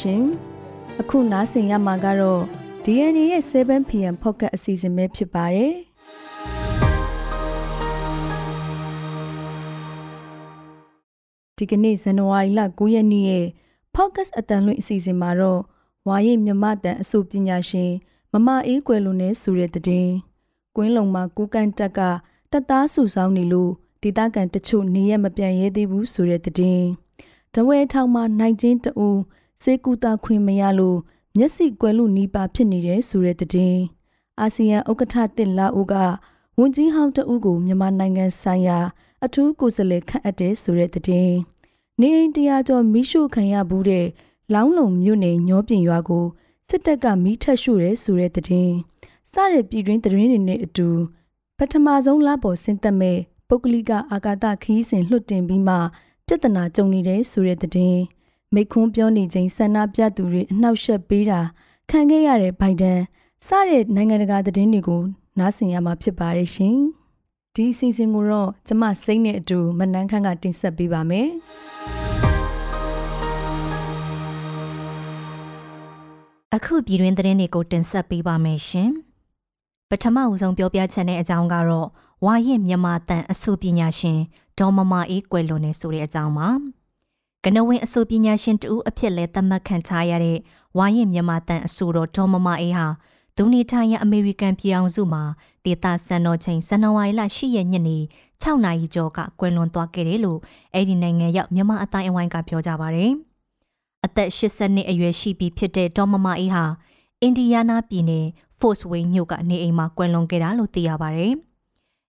ရှင်။အခုနားဆင်ရမှာကတော့ DNA ရဲ့ 7PM Pocket အစီအစဉ်ပဲဖြစ်ပါတယ်။ဒီကနေ့ဇန်နဝါရီလ9ရက်နေ့ရဲ့ Focus အတန်လွင့်အစီအစဉ်မှာတော့ဝါရည်မြမတန်အဆိုပညာရှင်မမအေးကွယ်လုံးနဲ့ဆိုတဲ့တဲ့ကွင်းလုံမှာကူကန်တက်ကတက်သားစုဆောင်းနေလို့ဒေသခံတချို့နေရမပြန်ရဲသေးဘူးဆိုတဲ့တဲ့တဝဲထောင်မှာနိုင်ချင်းတူ စေကူတာခွင့်မရလို့မျက်စိကွယ်လို့နီးပါဖြစ်နေတယ်ဆိုတဲ့တဲ့အာဆီယံဥက္ကဋ္ဌတစ်လာအိုကဝန်ကြီးဟောင်းတဦးကိုမြန်မာနိုင်ငံဆိုင်ရာ အထူးကိုယ်စားလှယ်ခန့်အပ်တဲ့ဆိုတဲ့တဲ့နေအိမ်တရားကျော်မိရှုခံရဘူးတဲ့လောင်းလုံမြို့နယ်ညောပြင်ရွာကိုစစ်တပ်ကမိထက်ရှို့ရဲဆိုတဲ့တဲ့စတဲ့ပြည်တွင်းသတင်းတွေနဲ့အတူပထမဆုံးလပေါ်ဆင်းသက်မဲ့ပုဂ္ဂလိကအာကာသခီးစဉ်လွှတ်တင်ပြီးမှပြဿနာကြုံနေတဲ့ဆိုတဲ့တဲ့ မိခွန်းပြောနေချိန်ဆန္ဒပြသူတွေအနှောက်ယှက်ပေးတာခံခဲ့ရတဲ့ဘိုင်ဒန်စတဲ့နိုင်ငံတကာသတင်းတွေကိုနားဆင်ရမှာဖြစ်ပါတယ်ရှင်ဒီအစီအစဉ်ကိုတော့ကျမစိတ်နဲ့အတူမနန်းခန့်ကတင်ဆက်ပေးပါမယ်အခုပြည်တွင်းသတင်းတွေကိုတင်ဆက်ပေးပါမယ်ရှင်ပထမဦးဆုံးပြောပြချက်နဲ့အကြောင်းကတော့ဝါရင်မြန်မာတန်အဆိုပညာရှင်ဒေါ်မမအေးကွယ်လွန်နေဆိုတဲ့အကြောင်းပါ ကနဝင်အဆိုပညာရှင်တူအဖြစ်လဲသတ်မှတ်ခံထားရတဲ့ဝါရင်မြန်မာတန်အဆိုတော်ဒေါ်မမအေးဟာသူနေထိုင်ရအမေရိကန်ပြည်အောင်စုမှာဒေတာစံတော်ချိန်ဇန်နဝါရီလ10ရက်ညနေ6နာရီကျော်ကကွယ်လွန်သွားခဲ့တယ်လို့အဲ့ဒီနိုင်ငံရောက်မြန်မာအတိုင်းအဝိုင်းကပြောကြပါတယ်။အသက်80နှစ်အရွယ်ရှိပြီဖြစ်တဲ့ဒေါ်မမအေးဟာအင်ဒီယားနားပြည်နယ် Fort Wayne မြို့ကနေအိမ်မှာကွယ်လွန်ခဲ့တာလို့သိရပါတယ်။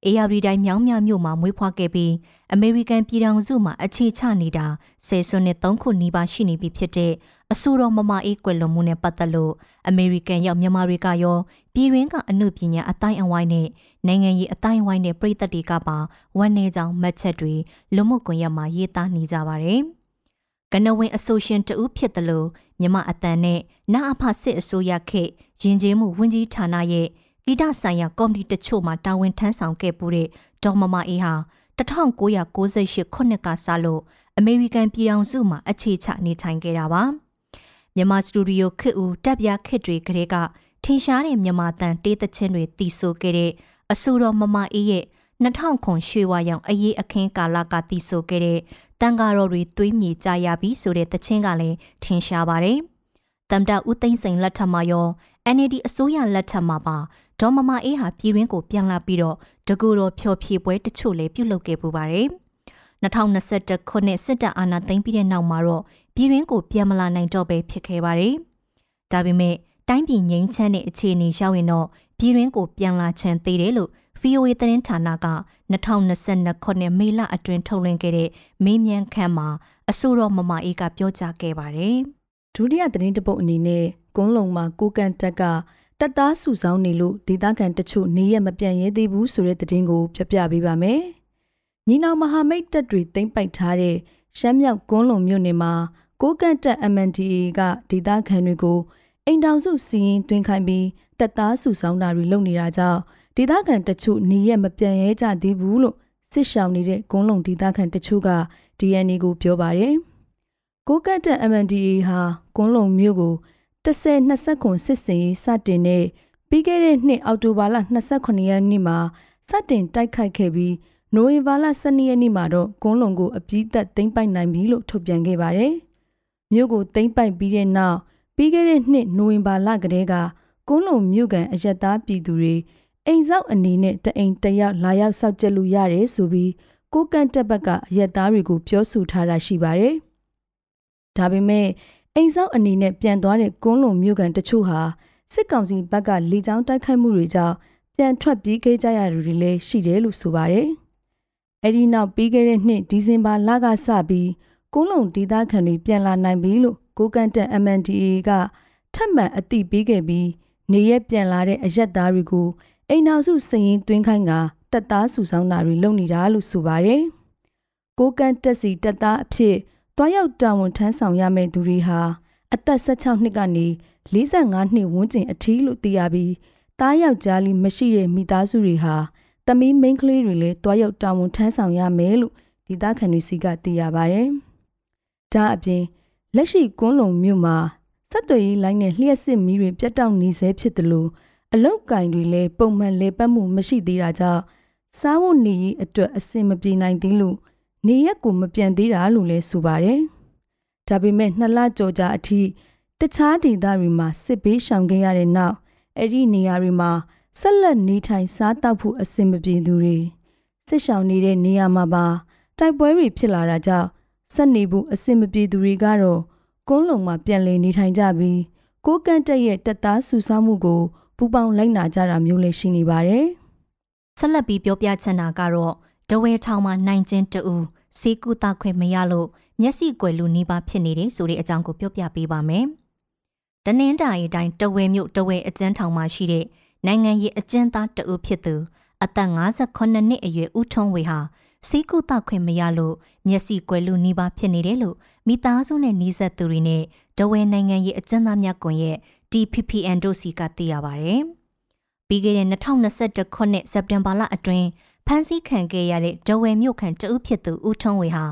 အေယာရီတိုင်းမြောင်းမြမြို့မှာမွေးဖွားခဲ့ပြီးအမေရိကန်ပြည်ထောင်စုမှာအခြေချနေတာဆယ်စုနှစ်၃ခုနီးပါးရှိနေပြီဖြစ်တဲ့အဆိုတော်မမအေးကွယ်လွန်မှုနဲ့ပတ်သက်လို့အမေရိကန်ရောက်မြန်မာတွေကရောပြည်ရင်းကအမှုပညာအတိုင်းအဝိုင်းနဲ့နိုင်ငံရေးအတိုင်းအဝိုင်းနဲ့ပြည်သက်တွေကပါဝန်နေကြောင်မှတ်ချက်တွေလူမှုကွန်ရက်မှာရေးသားနေကြပါတယ်။ကနဝင်အဆိုရှင်တူဖြစ်တယ်လို့မြမအတန်နဲ့နာအဖစစ်အစိုးရခေရင်ကျေးမှုဝန်ကြီးဌာနရဲ့ ဂီတဆိုင်ရာကော်မတီတချို့မှာတာဝန်ထမ်းဆောင်ခဲ့ပူတဲ့ဒေါ်မမအေးဟာ1998ခုနှစ်ကစလို့အမေရိကန်ပြည်ထောင်စုမှာအခြေချနေထိုင်ခဲ့တာပါမြန်မာစတူဒီယိုခစ်ဦးတပ်ပြခစ်တွေကလေးကထင်ရှားတဲ့မြန်မာတန်တေးသချင်းတွေတီးဆိုခဲ့တဲ့အဆူတော်မမအေးရဲ့2000ခွန်ရွှေဝါရောင်အရေးအခင်းကာလကတီးဆိုခဲ့တဲ့တန်ကာတော်တွေသွေးမြေကြရပြီဆိုတဲ့သချင်းကလည်းထင်ရှားပါတယ်။တမ်တာဦးသိန်းစိန်လက်ထက်မှာရော NLD အစိုးရလက်ထက်မှာပါ ဒေါ်မမအေးဟာပြည်ရင်းကိုပြန်လာပြီးတော့တကူတော်ဖျော်ဖြေပွဲတချို့လည်းပြုလုပ်ခဲ့ပူပါတယ်။2021ခုနှစ်စစ်တပ်အာဏာသိမ်းပြီးတဲ့နောက်မှာတော့ပြည်ရင်းကိုပြန်မလာနိုင်တော့ပဲဖြစ်ခဲ့ပါတယ်။ဒါပေမဲ့တိုင်းပြည်ငြိမ်းချမ်းတဲ့အခြေအနေရောက်ရင်တော့ပြည်ရင်းကိုပြန်လာချင်သေးတယ်လို့ VOA သတင်းဌာနက2022ခုနှစ်မေလအတွင်းထုတ်လွှင့်ခဲ့တဲ့မေးမြန်းခန်းမှာအဆိုတော်မမအေးကပြောကြားခဲ့ပါတယ်။ဒုတိယသတင်းတပုတ်အနေနဲ့ကွန်းလုံမှာကိုကန်တက်က တပ်သားစုဆောင်းနေလို့ဒေသခံတချို့နေရမပြန်ရဲသေးဘူးဆိုတဲ့သတင်းကိုပြပြပေးပါမယ်။ညီနောင်မဟာမိတ်တပ်တွေသိမ်းပိုက်ထားတဲ့ရှမ်းမြောက်ကွန်းလုံမြို့နယ်မှာကိုကန့်တပ် MNDAA ကဒေသခံတွေကိုအိမ်တောင်စုစီရင်တွင်ခိုင်းပြီးတပ်သားစုဆောင်းတာတွေလုပ်နေတာကြောင့်ဒေသခံတချို့နေရမပြန်ရဲကြသေးဘူးလို့စစ်ရှောင်နေတဲ့ကွန်းလုံဒေသခံတချို့က DNA ကိုပြောပါတယ်။ကိုကန့်တပ် MNDAA ဟာကွန်းလုံမြို့ကို 10-20ခုစစ်စင်ရေးစတင်တဲ့ပြီးခဲ့တဲ့နှစ်အောက်တိုဘာလ29ရက်နေ့မှာစတင်တိုက်ခိုက်ခဲ့ပြီးနိုဝင်ဘာလ12ရက်နေ့မှာတော့ကွန်းလုံကိုအပြည့်သက်သိမ်းပိုက်နိုင်ပြီလို့ထုတ်ပြန်ခဲ့ပါတယ်။မြို့ကိုသိမ်းပိုက်ပြီးတဲ့နောက်ပြီးခဲ့တဲ့နှစ်နိုဝင်ဘာလကတည်းကကွန်းလုံမြို့ကန်အရက်သားပြည်သူတွေအိမ်ဆောက်အနေနဲ့တအိမ်တယောက်လာရောက်စောက်ကြလို့ရတယ်ဆိုပြီးကိုကန့်တက်ဘက်ကအရက်သားတွေကိုပြောဆိုထားတာရှိပါတယ်။ဒါပေမဲ့ အိမ်ဆောက်အနေနဲ့ပြန်သွားတဲ့ကွန်းလုံမြို့ကန်တချို့ဟာစစ်ကောင်စီဘက်ကလေကြောင်းတိုက်ခိုက်မှုတွေကြောင့်ပြန်ထွက်ပြေးခဲ့ကြရသူတွေလည်းရှိတယ်လို့ဆိုပါတယ်။အဲဒီနောက်ပြီးခဲ့တဲ့နှစ်ဒီဇင်ဘာလကစပြီးကွန်းလုံဒေသခံတွေပြန်လာနိုင်ပြီလို့ကိုကန်တန် MNDA ကထပ်မံအသိပေးခဲ့ပြီးနေရက်ပြန်လာတဲ့အရက်သားတွေကိုအိမ်နောက်စုစရင်သွင်းခိုင်းကတပ်သားစုဆောင်းတာတွေလုပ်နေတာလို့ဆိုပါတယ်။ကိုကန်တက်စီတပ်သားအဖြစ် တွားရောက်တာဝန်ထမ်းဆောင်ရမယ့်သူတွေဟာအသက်16နှစ်ကနေ45နှစ်ဝန်းကျင်အထိလို့သိရပြီးတားယောက်ျားလေးမရှိတဲ့မိသားစုတွေဟာတမီးမိန်းကလေးတွေလည်းတွားရောက်တာဝန်ထမ်းဆောင်ရမယ်လို့ဒေသခံတွေစီကသိရပါတယ်။ဒါအပြင်လက်ရှိကွန်းလုံမြို့မှာဆက်သွယ်ရေးလိုင်းနဲ့လျှက်စစ်မီးတွေပြတ်တောက်နေဆဲဖြစ်တယ်လို့အလုတ်ကင်တွေလည်းပုံမှန်လေပတ်မှုမရှိသေးတာကြောင့်စားဖို့နေရေးအတွက်အဆင်မပြေနိုင်သေးလို့ နေရက်ကိုမပြန်သေးတာလို့လည်းဆိုပါတယ်။ဒါပေမဲ့နှစ်လကြော်ကြာအထိတခြားဒေသတွေမှာစစ်ဘေးရှောင်ခဲ့ရတဲ့နောက်အဲ့ဒီနေရာတွေမှာဆက်လက်နေထိုင်စားတောက်ဖို့အဆင်မပြေသူတွေစစ်ရှောင်နေတဲ့နေရာမှာပါတိုက်ပွဲတွေဖြစ်လာတာကြောင့်ဆက်နေဖို့အဆင်မပြေသူတွေကတော့ကုန်းလုံမှာပြန်လည်နေထိုင်ကြပြီးကိုကန့်တက်ရဲ့တက်သားဆူဆောင်းမှုကိုပူပေါင်းလိုက်နာကြတာမျိုးလည်းရှိနေပါတယ်။ဆက်လက်ပြီးပြောပြချင်တာကတော့ဒဝဲထောင်မှာနိုင်ကျင်းတူ စေကူတာခွင့်မရလို့မျက်စိကွယ်လူနီးပါးဖြစ်နေတယ်ဆိုတဲ့အကြောင်းကိုပြောပြပေးပါမယ်။တနင်္သာရီတိုင်းတဝဲမြို့တဝဲအကျဉ်းထောင်မှာရှိတဲ့နိုင်ငံရေးအကျဉ်းသားတဦးဖြစ်သူအသက်58နှစ်အရွယ်ဦးထွန်းဝေဟာစေကူတာခွင့်မရလို့မျက်စိကွယ်လူနီးပါးဖြစ်နေတယ်လို့မိသားစုနဲ့နှီးဆက်သူတွေနဲ့ဒဝဲနိုင်ငံရေးအကျဉ်းသားများကွန်ရက် DPPN တို့စီကသိရပါဗျ။ပြီးခဲ့တဲ့2021ခုနှစ်စက်တင်ဘာလအတွင်း ဖမ်းဆီးခံခဲ့ရတဲ့ဒဝဲမြို့ခံတဦးဖြစ်သူဦးထွန်းဝေဟာ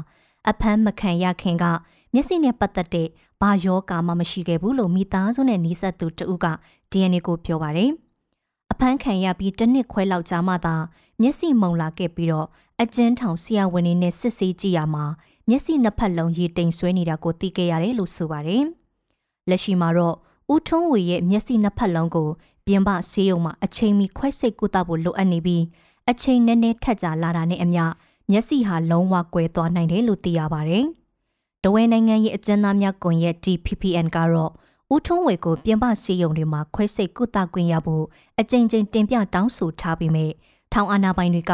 အဖမ်းမခံရခင်ကမျက်စိနဲ့ပတ်သက်တဲ့ဘာယောဂါမှမရှိခဲ့ဘူးလို့မိသားစုနဲ့နှီးဆက်သူတဦးက DNA ကိုပြောပါတယ်။အဖမ်းခံရပြီးတစ်နှစ်ခွဲလောက်ကြာမှသာမျက်စိမှုန်လာခဲ့ပြီးတော့အကျဉ်းထောင်ဆရာဝန်တွေနဲ့စစ်ဆေးကြည့်ရမှာမျက်စိနှစ်ဖက်လုံးရေတိမ်ဆွဲနေတာကိုသိခဲ့ရတယ်လို့ဆိုပါတယ်။လက်ရှိမှာတော့ဦးထွန်းဝေရဲ့မျက်စိနှစ်ဖက်လုံးကိုပြင်ပဆေးရုံမှာအချိန်မီခွဲစိတ်ကုသဖို့လိုအပ်နေပြီး အချိန်နည်းနည်းထက်ကြလာတာနဲ့အမျှမျက်စိဟာလုံးဝကွယ်သွားနိုင်တယ်လို့သိရပါတယ်။တဝဲနိုင်ငံရဲ့အကျဉ်းသားများကွန်ရက် DPPN ကတော့ဦးထွန်းဝေကိုပြင်ပဆေးရုံတွေမှာခွဲစိတ်ကုသခွင့်ရဖို့အကြိမ်ကြိမ်တင်ပြတောင်းဆိုထားပြီးမြဲထောင်အာဏာပိုင်တွေက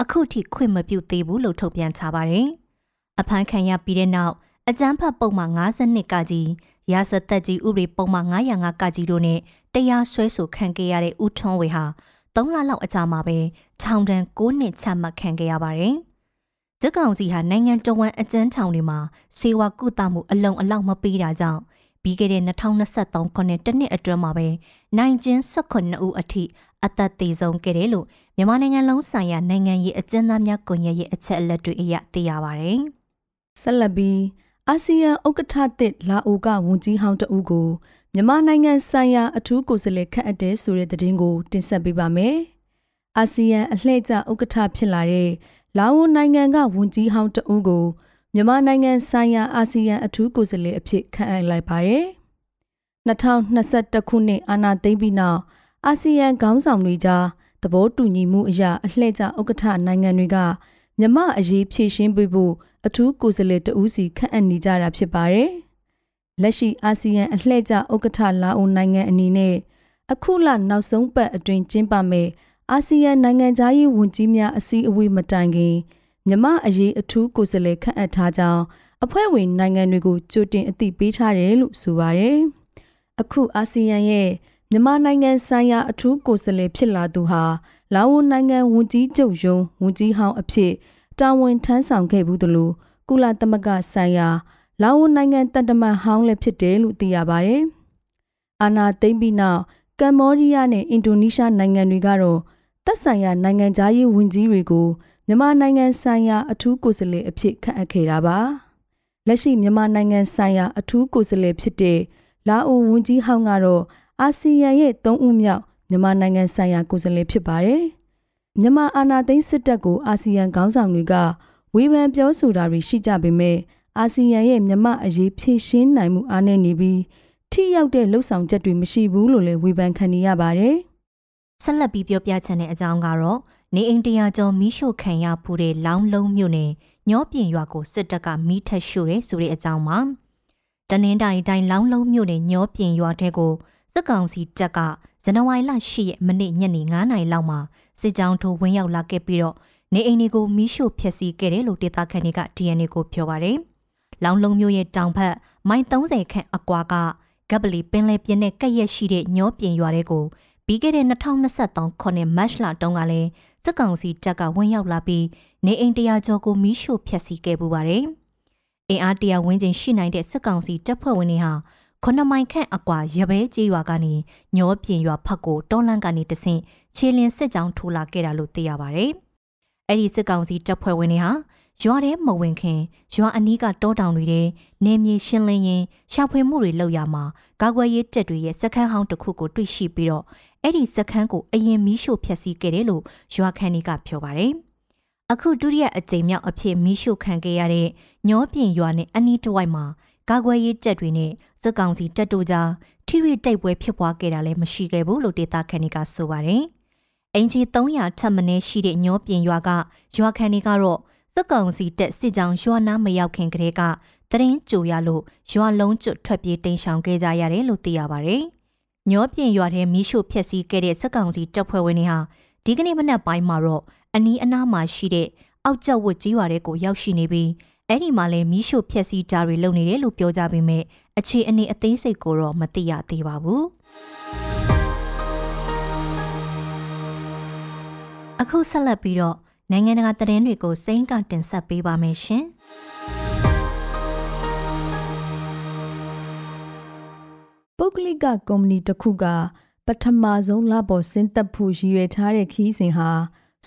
အခုထိခွင့်မပြုသေးဘူးလို့ထုတ်ပြန်ထားပါတယ်။အဖမ်းခံရပြီးတဲ့နောက်အကြမ်းဖက်ပုံမှန်52ကကြီးရာဇသက်ကြီးဥပဒေပုံမှန်905ကကြီးတို့နဲ့တရားစွဲဆိုခံခဲ့ရတဲ့ဦးထွန်းဝေဟာ3လလောက်အကြာမှာပဲ ထောင်ဒဏ်9နှစ်ချမှတ်ခံခဲ့ရပါတယ်။စစ်ကောင်စီဟာနိုင်ငံတော်ဝန်အကျဉ်းထောင်တွေမှာစေဝါကုသမှုအလုံးအလောက်မပေးတာကြောင့်ပြီးခဲ့တဲ့2023ခုနှစ်တနှစ်အတွင်းမှာပဲနိုင်ကျင်း18ဦးအထိအသက်သေဆုံးခဲ့တယ်လို့မြန်မာနိုင်ငံလုံးဆိုင်ရာနိုင်ငံရေးအကျဉ်းသားများကွန်ရက်ရဲ့အချက်အလက်တွေအရသိရပါတယ်။ဆက်လက်ပြီးအာဆီယံဥက္ကဋ္ဌသစ်လာအိုကဝန်ကြီးဟောင်းတဦးကိုမြန်မာနိုင်ငံဆိုင်ရာအထူးကိုယ်စားလှယ်ခန့်အပ်တဲ့ဆိုတဲ့သတင်းကိုတင်ဆက်ပေးပါမယ်။ အာဆီယံအလှည့်ကျဥက္ကဋ္ဌဖြစ်လာတဲ့လာအိုနိုင်ငံကဝန်ကြီးဟောင်းတဦးကိုမြန်မာနိုင်ငံဆိုင်ရာအာဆီယံအထူးကိုယ်စားလှယ်အဖြစ်ခန့်အပ်လိုက်ပါတယ်။2021ခုနှစ်အာဏာသိမ်းပြီးနောက်အာဆီယံခေါင်းဆောင်တွေကြားသဘောတူညီမှုအရအလှည့်ကျဥက္ကဋ္ဌနိုင်ငံတွေကမြမအရေးဖြည့်ရှင်းပေးဖို့အထူးကိုယ်စားလှယ်တဦးစီခန့်အပ်နေကြတာဖြစ်ပါတယ်။လက်ရှိအာဆီယံအလှည့်ကျဥက္ကဋ္ဌလာအိုနိုင်ငံအနေနဲ့အခုလနောက်ဆုံးပတ်အတွင်းကျင်းပမယ့် အာဆီယံနိုင်ငံသားရေးဝန်ကြီးများအစည်းအဝေးမတိုင်ခင်မြမအရေးအထူးကိုယ်စားလှယ်ခန့်အပ်ထားကြောင်းအဖွဲ့ဝင်နိုင်ငံတွေကိုကြိုတင်အသိပေးထားတယ်လို့ဆိုပါတယ်။အခုအာဆီယံရဲ့မြန်မာနိုင်ငံဆိုင်ရာအထူးကိုယ်စားလှယ်ဖြစ်လာသူဟာလာအိုနိုင်ငံဝန်ကြီးချုပ်ယုံဝန်ကြီးဟောင်းအဖြစ်တာဝန်ထမ်းဆောင်ခဲ့ဘူးသလိုကုလသမဂ္ဂဆိုင်ရာလာအိုနိုင်ငံတန်တမန်ဟောင်းလည်းဖြစ်တယ်လို့သိရပါတယ်။အာနာသိမ့်ပြီးနောက်ကမ္ဘောဒီးယားနဲ့အင်ဒိုနီးရှားနိုင်ငံတွေကတော့ သက်ဆိုင်ရာနိုင်ငံသားရေးဝန်ကြီးတွေကိုမြန်မာနိုင်ငံဆိုင်ရာအထူးကိုယ်စားလှယ်အဖြစ်ခန့်အပ်ခဲ့တာပါ။လက်ရှိမြန်မာနိုင်ငံဆိုင်ရာအထူးကိုယ်စားလှယ်ဖြစ်တဲ့လာအိုဝန်ကြီးဟောင်းကတော့အာဆီယံရဲ့၃ဦးမြောက်မြန်မာနိုင်ငံဆိုင်ရာကိုယ်စားလှယ်ဖြစ်ပါတယ်။မြန်မာအာဏာသိမ်းစစ်တပ်ကိုအာဆီယံခေါင်းဆောင်တွေကဝေဖန်ပြောဆိုတာတွေရှိကြပေမဲ့အာဆီယံရဲ့မြန်မာအရေးဖြည့်ရှင်းနိုင်မှုအားနည်းနေပြီးထိရောက်တဲ့လှုပ်ဆောင်ချက်တွေမရှိဘူးလို့လည်းဝေဖန်ခံနေရပါတယ်။ ဆက်လက်ပြီးပြောပြချင်တဲ့အကြောင်းကတော့နေအိမ်တရာကျော်မီးရှို့ခံရဖူးတဲ့လောင်းလုံးမြို့နယ်ညောပြင်ရွာကိုစစ်တပ်ကမီးထက်ရှို့တယ်ဆိုတဲ့အကြောင်းပါ။တနင်္သာရီတိုင်းလောင်းလုံးမြို့နယ်ညောပြင်ရွာထဲကိုစစ်ကောင်စီတပ်ကဇန်နဝါရီလ10ရက်မနေ့ညနေ9:00နာရီလောက်မှာစစ်ကြောင်းထိုးဝင်ရောက်လာခဲ့ပြီးတော့နေအိမ်တွေကိုမီးရှို့ဖျက်ဆီးခဲ့တယ်လို့ဒေသခံတွေက DNA ကိုပြောပါတယ်။လောင်လုံးမျိုးရဲ့တောင်ဘက်မိုင်30ခန့်အကွာကဂပ်ပလီပင်လယ်ပြင်နဲ့ကက်ရက်ရှိတဲ့ညောပြင်ရွာတွေကို ပြီးခဲ့တဲ့2023ခုနှစ်မတ်လတုန်းကလည်းစစ်ကောင်စီတပ်ကဝင်ရောက်လာပြီးနေအိမ်တရာကျော်ကိုမီးရှို့ဖျက်ဆီးခဲ့ပူပါတယ်။အင်အားတရာဝန်းကျင်ရှိနိုင်တဲ့စစ်ကောင်စီတပ်ဖွဲ့ဝင်တွေဟာခုနှစ်မိုင်ခန့်အကွာရပဲကျေးရွာကနေညောပြင်ရွာဖက်ကိုတောလန့်ကနေတဆင့်ခြေလင်းစစ်ကြောင်းထိုးလာခဲ့တာလို့သိရပါဗျ။အဲ့ဒီစစ်ကောင်စီတပ်ဖွဲ့ဝင်တွေဟာရွာထဲမဝင်ခင်ရွာအနီးကတောတောင်တွေထဲနေမြေရှင်းလင်းရင်းရှာဖွေမှုတွေလုပ်ရမှာကာကွယ်ရေးတပ်တွေရဲ့စခန်းဟောင်းတစ်ခုကိုတွေ့ရှိပြီးတော့ အဲ့ဒီစခန်းကိုအရင်မီးရှို့ဖျက်ဆီးခဲ့တယ်လို့ရွာခန်းတွေကပြောပါတယ်။အခုဒုတိယအကြိမ်မြောက်အဖြစ်မီးရှို့ခံခဲ့ရတဲ့ညောပြင်ရွာနဲ့အနီးတစ်ဝိုက်မှာကာကွယ်ရေးတပ်တွေနဲ့စက်ကောင်စီတပ်တို့ကြားထိရိတိုက်ပွဲဖြစ်ပွားခဲ့တာလည်းမရှိခဲ့ဘူးလို့ဒေတာခန်တွေကဆိုပါတယ်။အင်ဂျီ300ထပ်မင်းရှိတဲ့ညောပြင်ရွာကရွာခန်တွေကတော့စက်ကောင်စီတက်စစ်ကြောင်ရွာနာမရောက်ခင်ကတည်းကတရင်ကြိုရလို့ရွာလုံးကျွတ်ထွက်ပြေးတိမ်းရှောင်ခဲ့ကြရတယ်လို့သိရပါတယ်။ ညောပြင်ရွာထဲမီးရှို့ဖျက်ဆီးခဲ့တဲ့စက်ကောင်စီတပ်ဖွဲ့ဝင်တွေဟာဒီကနေ့မနက်ပိုင်းမှာတော့အနီးအနားမှာရှိတဲ့အောက်ကျဝတ်ကြီးရွာတွေကိုရောက်ရှိနေပြီးအဲ့ဒီမှာလည်းမီးရှို့ဖျက်ဆီးတာတွေလုပ်နေတယ်လို့ပြောကြပေမဲ့အခြေအနေအသေးစိတ်ကိုတော့မသိရသေးပါဘူး။အခုဆက်လက်ပြီးတော့နိုင်ငံတကာသတင်းတွေကိုစိမ့်ကတင်ဆက်ပေးပါမယ်ရှင်။ ပုဂ္ဂလိကကုမ္ပဏီတစ်ခုက ပထမဆုံးလပေါ်ဆင်းသက်ဖို့ရည်ရွယ်ထားတဲ့ခီးစဉ်ဟာ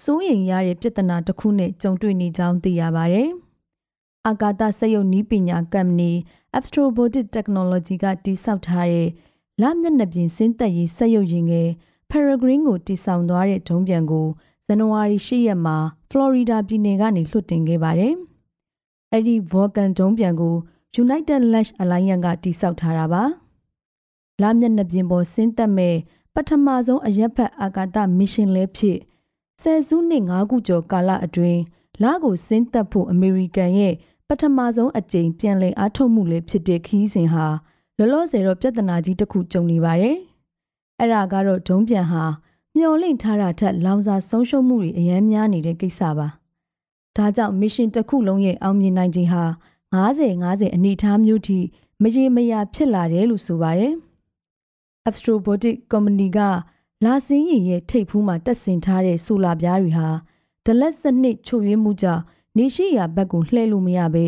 စိုးရိမ်ရတဲ့ပြဿနာတစ်ခုနဲ့ကြုံတွေ့နေကြောင်းသိရပါတယ်။အာကာသစက်ရုပ်နည်းပညာကုမ္ပဏီ Astrobotic Technology ကတည်ဆောက်ထားတဲ့လမျက်နှာပြင်ဆင်းသက်ရေးစက်ရုပ်ရင်ငယ် Peregrine ကိုတည်ဆောက်သွားတဲ့ဒုံးပျံကိုဇန်နဝါရီ10ရက်မှာဖလော်ရီဒါပြည်နယ်ကနေလွှတ်တင်ခဲ့ပါတယ်။အဲ့ဒီ Vulcan ဒုံးပျံကို United Launch Alliance ကတည်ဆောက်ထားတာပါ။ လမျက်နှာပြင်ပေါ်ဆင်းသက်မဲ့ပထမဆုံးအရက်ဖက်အာကာသမစ်ရှင်လည်းဖြစ်ဆယ်စုနှစ်၅ခုကျော်ကာလအတွင်းလကိုဆင်းသက်ဖို့အမေရိကန်ရဲ့ပထမဆုံးအကြိမ်ပြန်လည်အားထုတ်မှုလည်းဖြစ်တဲ့ခီးစဉ်ဟာလောလောဆယ်တော့ပြဿနာကြီးတစ်ခုကြုံနေပါတယ်။အဲ့ဒါကတော့ဒုံးပြန်ဟာမျော်လင့်ထားတာထက်လောင်စာဆုံးရှုံးမှုတွေအများများနေတဲ့ကိစ္စပါ။ဒါကြောင့်မစ်ရှင်တစ်ခုလုံးရဲ့အောင်မြင်နိုင်ခြင်းဟာ90 90အနေအထားမျိုးထိမရေမရာဖြစ်လာတယ်လို့ဆိုပါတယ်။ Astrobotic Company ကလာစင်းရင်ရဲ့ထိပ်ဖူးမှာတက်ဆင်ထားတဲ့ဆိုလာပြားတွေဟာဒလက်စနစ်ချုပ်ရွေးမှုကြောင့်နေရှိရာဘက်ကိုလှည့်လို့မရဘဲ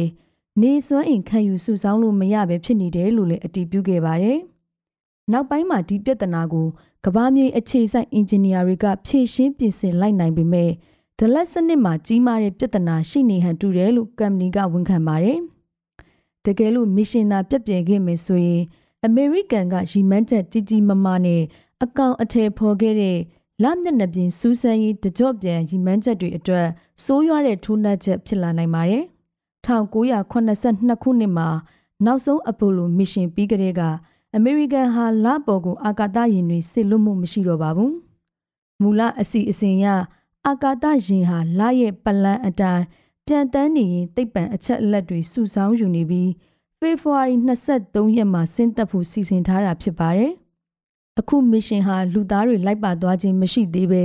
နေစွမ်းအင်ခံယူစုဆောင်းလို့မရဘဲဖြစ်နေတယ်လို့လည်းအတည်ပြုခဲ့ပါတယ်။နောက်ပိုင်းမှာဒီပြဿနာကိုကဘာမြေအခြေဆိုင်အင်ဂျင်နီယာတွေကဖြည့်ရှင်းပြင်ဆင်လိုက်နိုင်ပေမဲ့ဒလက်စနစ်မှာကြီးမားတဲ့ပြဿနာရှိနေဟန်တူတယ်လို့ကမ်ပဏီကဝန်ခံပါတယ်။တကယ်လို့မစ်ရှင်သာပြက်ပြယ်ခဲ့မယ်ဆိုရင် အမေရိကန်ကရီမန်းချက်ကြီးကြီးမားမားနဲ့အကောင်အထည်ဖော်ခဲ့တဲ့လမျက်နှာပြင်စူးစမ်းရေးတကြော့ပြန်ရီမန်းချက်တွေအတွက်စိုးရွားတဲ့ထိုးနှက်ချက်ဖြစ်လာနိုင်ပါတယ်။1982ခုနှစ်မှာနောက်ဆုံးအပိုလိုမစ်ရှင်ပြီးကလေးကအမေရိကန်ဟာလပေါ်ကိုအာကာသယာဉ်တွေဆစ်လွတ်မှုမရှိတော့ပါဘူး။မူလအစီအစဉ်ရအာကာသယာဉ်ဟာလရဲ့ပလန်အတိုင်းပြန်တန်းနေရင်သိပ္ပံအချက်အလက်တွေစုဆောင်းယူနေပြီး ဖေဖော်ဝါရီ23ရက်မှာဆင်းသက်ဖို့စီစဉ်ထားတာဖြစ်ပါတယ်။အခုမစ်ရှင်ဟာလူသားတွေလိုက်ပါသွားခြင်းမရှိသေးပဲ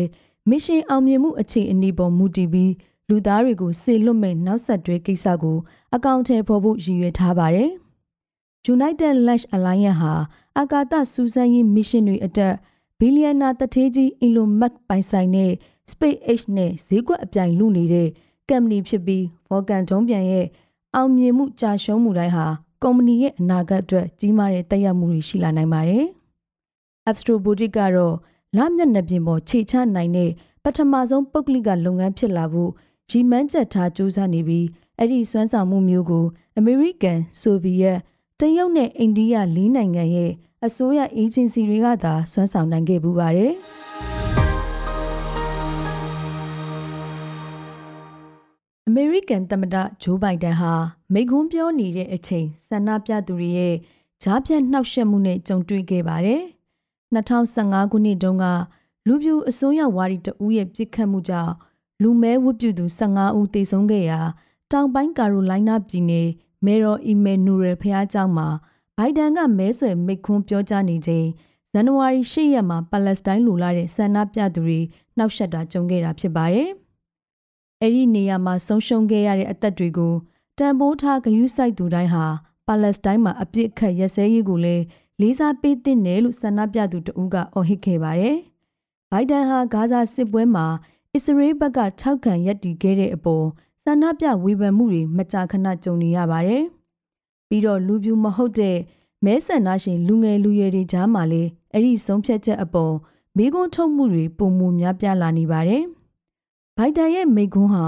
မစ်ရှင်အောင်မြင်မှုအခြေအနေပေါ်မူတည်ပြီးလူသားတွေကိုစေလွတ်မဲ့နောက်ဆက်တွဲကိစ္စကိုအကောင့်ထဲပေါ်ဖို့ရည်ရွယ်ထားပါတယ်။ United Launch Alliance ဟာအာကာသစူးစမ်းရေးမစ်ရှင်တွေအတွက်ဘီလီယံနာတထေးကြီး Elon Musk ပိုင်ဆိုင်တဲ့ SpaceX နဲ့ဈေးကွက်အပြိုင်လူနေတဲ့ကမ္ပဏီဖြစ်ပြီး Vulcan ဒုံးပျံရဲ့ အောင်မြင်မှုကြာရှုံးမှုတိုင်းဟာကုမ္ပဏီရဲ့အနာဂတ်အတွက်ကြီးမားတဲ့တက်ရောက်မှုတွေရှိလာနိုင်ပါတယ်။ Astrobotic ကတော့လမျက်နှာပြင်ပေါ်ခြေချနိုင်တဲ့ပထမဆုံးပုဂ္ဂလိကလုပ်ငန်းဖြစ်လာဖို့ရီမန်းချက်ထားစူးစမ်းနေပြီးအဲ့ဒီစွမ်းဆောင်မှုမျိုးကိုအမေရိကန်၊ဆိုဗီယက်တရုတ်နဲ့အိန္ဒိယလေးနိုင်ငံရဲ့အစိုးရအေဂျင်စီတွေကသာစွမ်းဆောင်နိုင်ခဲ့ပူပါတယ်။ အမေရိကန်သမ္မတဂျိုးဘိုင်ဒန်ဟာမိခွန်းပြောနေတဲ့အချိန်ဆန္ဒပြသူတွေရဲ့ဂျားပြတ်နှောက်ယှက်မှုနဲ့ကြုံတွေ့ခဲ့ပါတယ်။2015ခုနှစ်တုန်းကလူပြူအစိုးရဝါဒီတဦးရဲ့ပြစ်ခတ်မှုကြောင့်လူမဲဝတ်ပြုသူ15ဦးသေဆုံးခဲ့ရာတောင်ပိုင်းကာရိုလိုင်းနာပြည်နယ်မေရော်အီမဲနူရယ်ဖျားကျောင်းမှာဘိုင်ဒန်ကမဲဆွယ်မိခွန်းပြောကြားနေချိန်ဇန်နဝါရီ10ရက်မှာပါလက်စတိုင်းလူလာတဲ့ဆန္ဒပြသူတွေနှောက်ယှက်တာကြုံခဲ့တာဖြစ်ပါတယ်။ အဲ့ဒီနေရာမှာဆုံးရှုံးခဲ့ရတဲ့အသက်တွေကိုတန်ဖိုးထားဂယုစိုက်သူတိုင်းဟာပါလက်စတိုင်းမှာအပြစ်ခတ်ရက်စဲရေးကိုလည်းလေးစားပေးသင့်တယ်လို့ဆန္ဒပြသူတဦးကအော်ဟစ်ခဲ့ပါတယ်။ဘိုင်ဒန်ဟာဂါဇာစစ်ပွဲမှာအစ္စရေးဘက်ကထောက်ခံရည်တည်ခဲ့တဲ့အပေါ်ဆန္ဒပြဝေဖန်မှုတွေမကြာခဏကြုံနေရပါတယ်။ပြီးတော့လူပြူမဟုတ်တဲ့မဲဆန္ဒရှင်လူငယ်လူရွယ်တွေကြားမှာလည်းအဲ့ဒီဆုံးဖြတ်ချက်အပေါ်မိကွန်းထုတ်မှုတွေပုံမများပြားလာနေပါတယ်။ ဘိုင်ဒန်ရဲ့မိကွန်းဟာ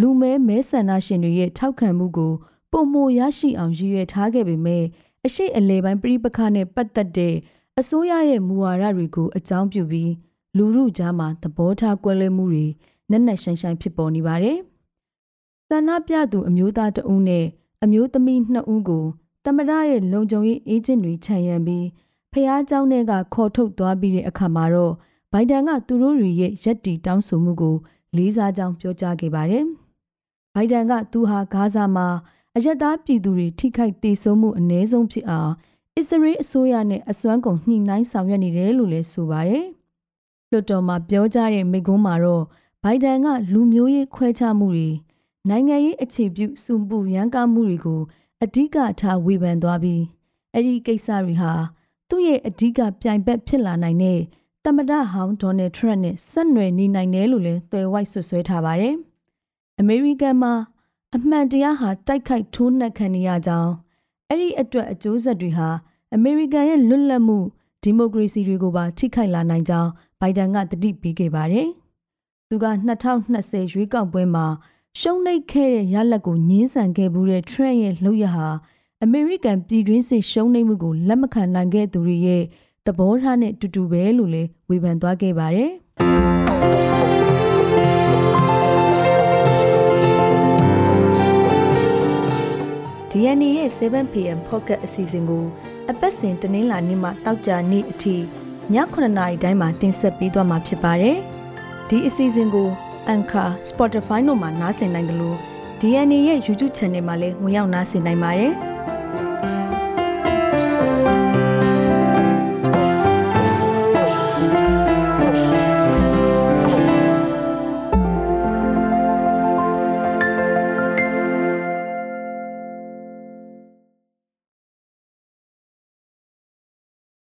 လူမဲမဲဆန္ဒရှင်တွေရဲ့ထောက်ခံမှုကိုပုံမရရှိအောင်ရည်ရွယ်ထားခဲ့ပေမဲ့အရှိအလေပိုင်းပြည်ပခါနဲ့ပတ်သက်တဲ့အစိုးရရဲ့မူဝါဒတွေကိုအကြောင်းပြုပြီးလူမှုကြားမှာသဘောထားကွဲလွဲမှုတွေနက်နက်ရှိုင်းရှိုင်းဖြစ်ပေါ်နေပါတယ်။သန္နပြသူအမျိုးသားတဦးနဲ့အမျိုးသမီးနှစ်ဦးကိုတမရရဲ့လုံခြုံရေးအေဂျင့်တွေခြံရံပြီးဖះเจ้าနဲ့ကခေါ်ထုတ်သွားပြီးတဲ့အခါမှာတော့ဘိုင်ဒန်ကသူတို့တွေရဲ့ရက်တီတောင်းဆိုမှုကို လေးစားကြောင်းပြောကြားခဲ့ပါတယ်။ဘိုင်ဒန်ကသူဟာဂါဇာမှာအယက်သားပြည်သူတွေထိခိုက်ဒေဆုံးမှုအ ਨੇ ဆုံးဖြစ်အောင်အစ္စရေးအစိုးရနဲ့အစွမ်းကုန်ညှိနှိုင်းဆောင်ရွက်နေတယ်လို့လည်းဆိုပါတယ်။လွှတ်တော်မှာပြောကြားတဲ့မိကုံးမှာတော့ဘိုင်ဒန်ကလူမျိုးရေးခွဲခြားမှုတွေနိုင်ငံရေးအခြေပြုစုပူရန်ကားမှုတွေကိုအဓိကထားဝေဖန်သွားပြီးအဲ့ဒီကိစ္စတွေဟာသူ့ရဲ့အဓိကပြိုင်ဘက်ဖြစ်လာနိုင်တဲ့ တမဒဟောင်းဒေါ်နယ်ထရန့်နဲ့ဆက်နွယ်နေနိုင်တယ်လို့လည်းသွယ်ဝိုက်ဆွဆွဲထားပါတယ်။အမေရိကန်မှာအမှန်တရားဟာတိုက်ခိုက်ထိုးနှက်ခံနေရကြောင်းအဲ့ဒီအတွက်အကျိုးဆက်တွေဟာအမေရိကန်ရဲ့လွတ်လပ်မှုဒီမိုကရေစီတွေကိုပါထိခိုက်လာနိုင်ကြောင်းဘိုင်ဒန်ကတတိပေးခဲ့ပါတယ်။သူက2020ရွေးကောက်ပွဲမှာရှုံးနိမ့်ခဲ့တဲ့ရလဒ်ကိုညှင်းဆန်ခဲ့မှုတဲ့ Trump ရဲ့လှုပ်ရဟာအမေရိကန်ပြည်တွင်းစစ်ရှုံးနိမ့်မှုကိုလက်မခံနိုင်ခဲ့သူတွေရဲ့ သဘောထားနဲ့တူတူပဲလို့လည်းဝေဖန်သွားခဲ့ပါတယ်။ DNA ရဲ့ 7pm pocket အစီအစဉ်ကိုအပတ်စဉ်တနင်္လာနေ့မှတောက်ကြနေ့အထိည9:00နာရီတိုင်းမှာတင်ဆက်ပေးသွားမှာဖြစ်ပါတယ်။ဒီအစီအစဉ်ကို Anchor, Spotify တို့မှာနားဆင်နိုင်တယ်လို့ DNA ရဲ့ YouTube Channel မှာလည်းဝင်ရောက်နားဆင်နိုင်ပါတယ်။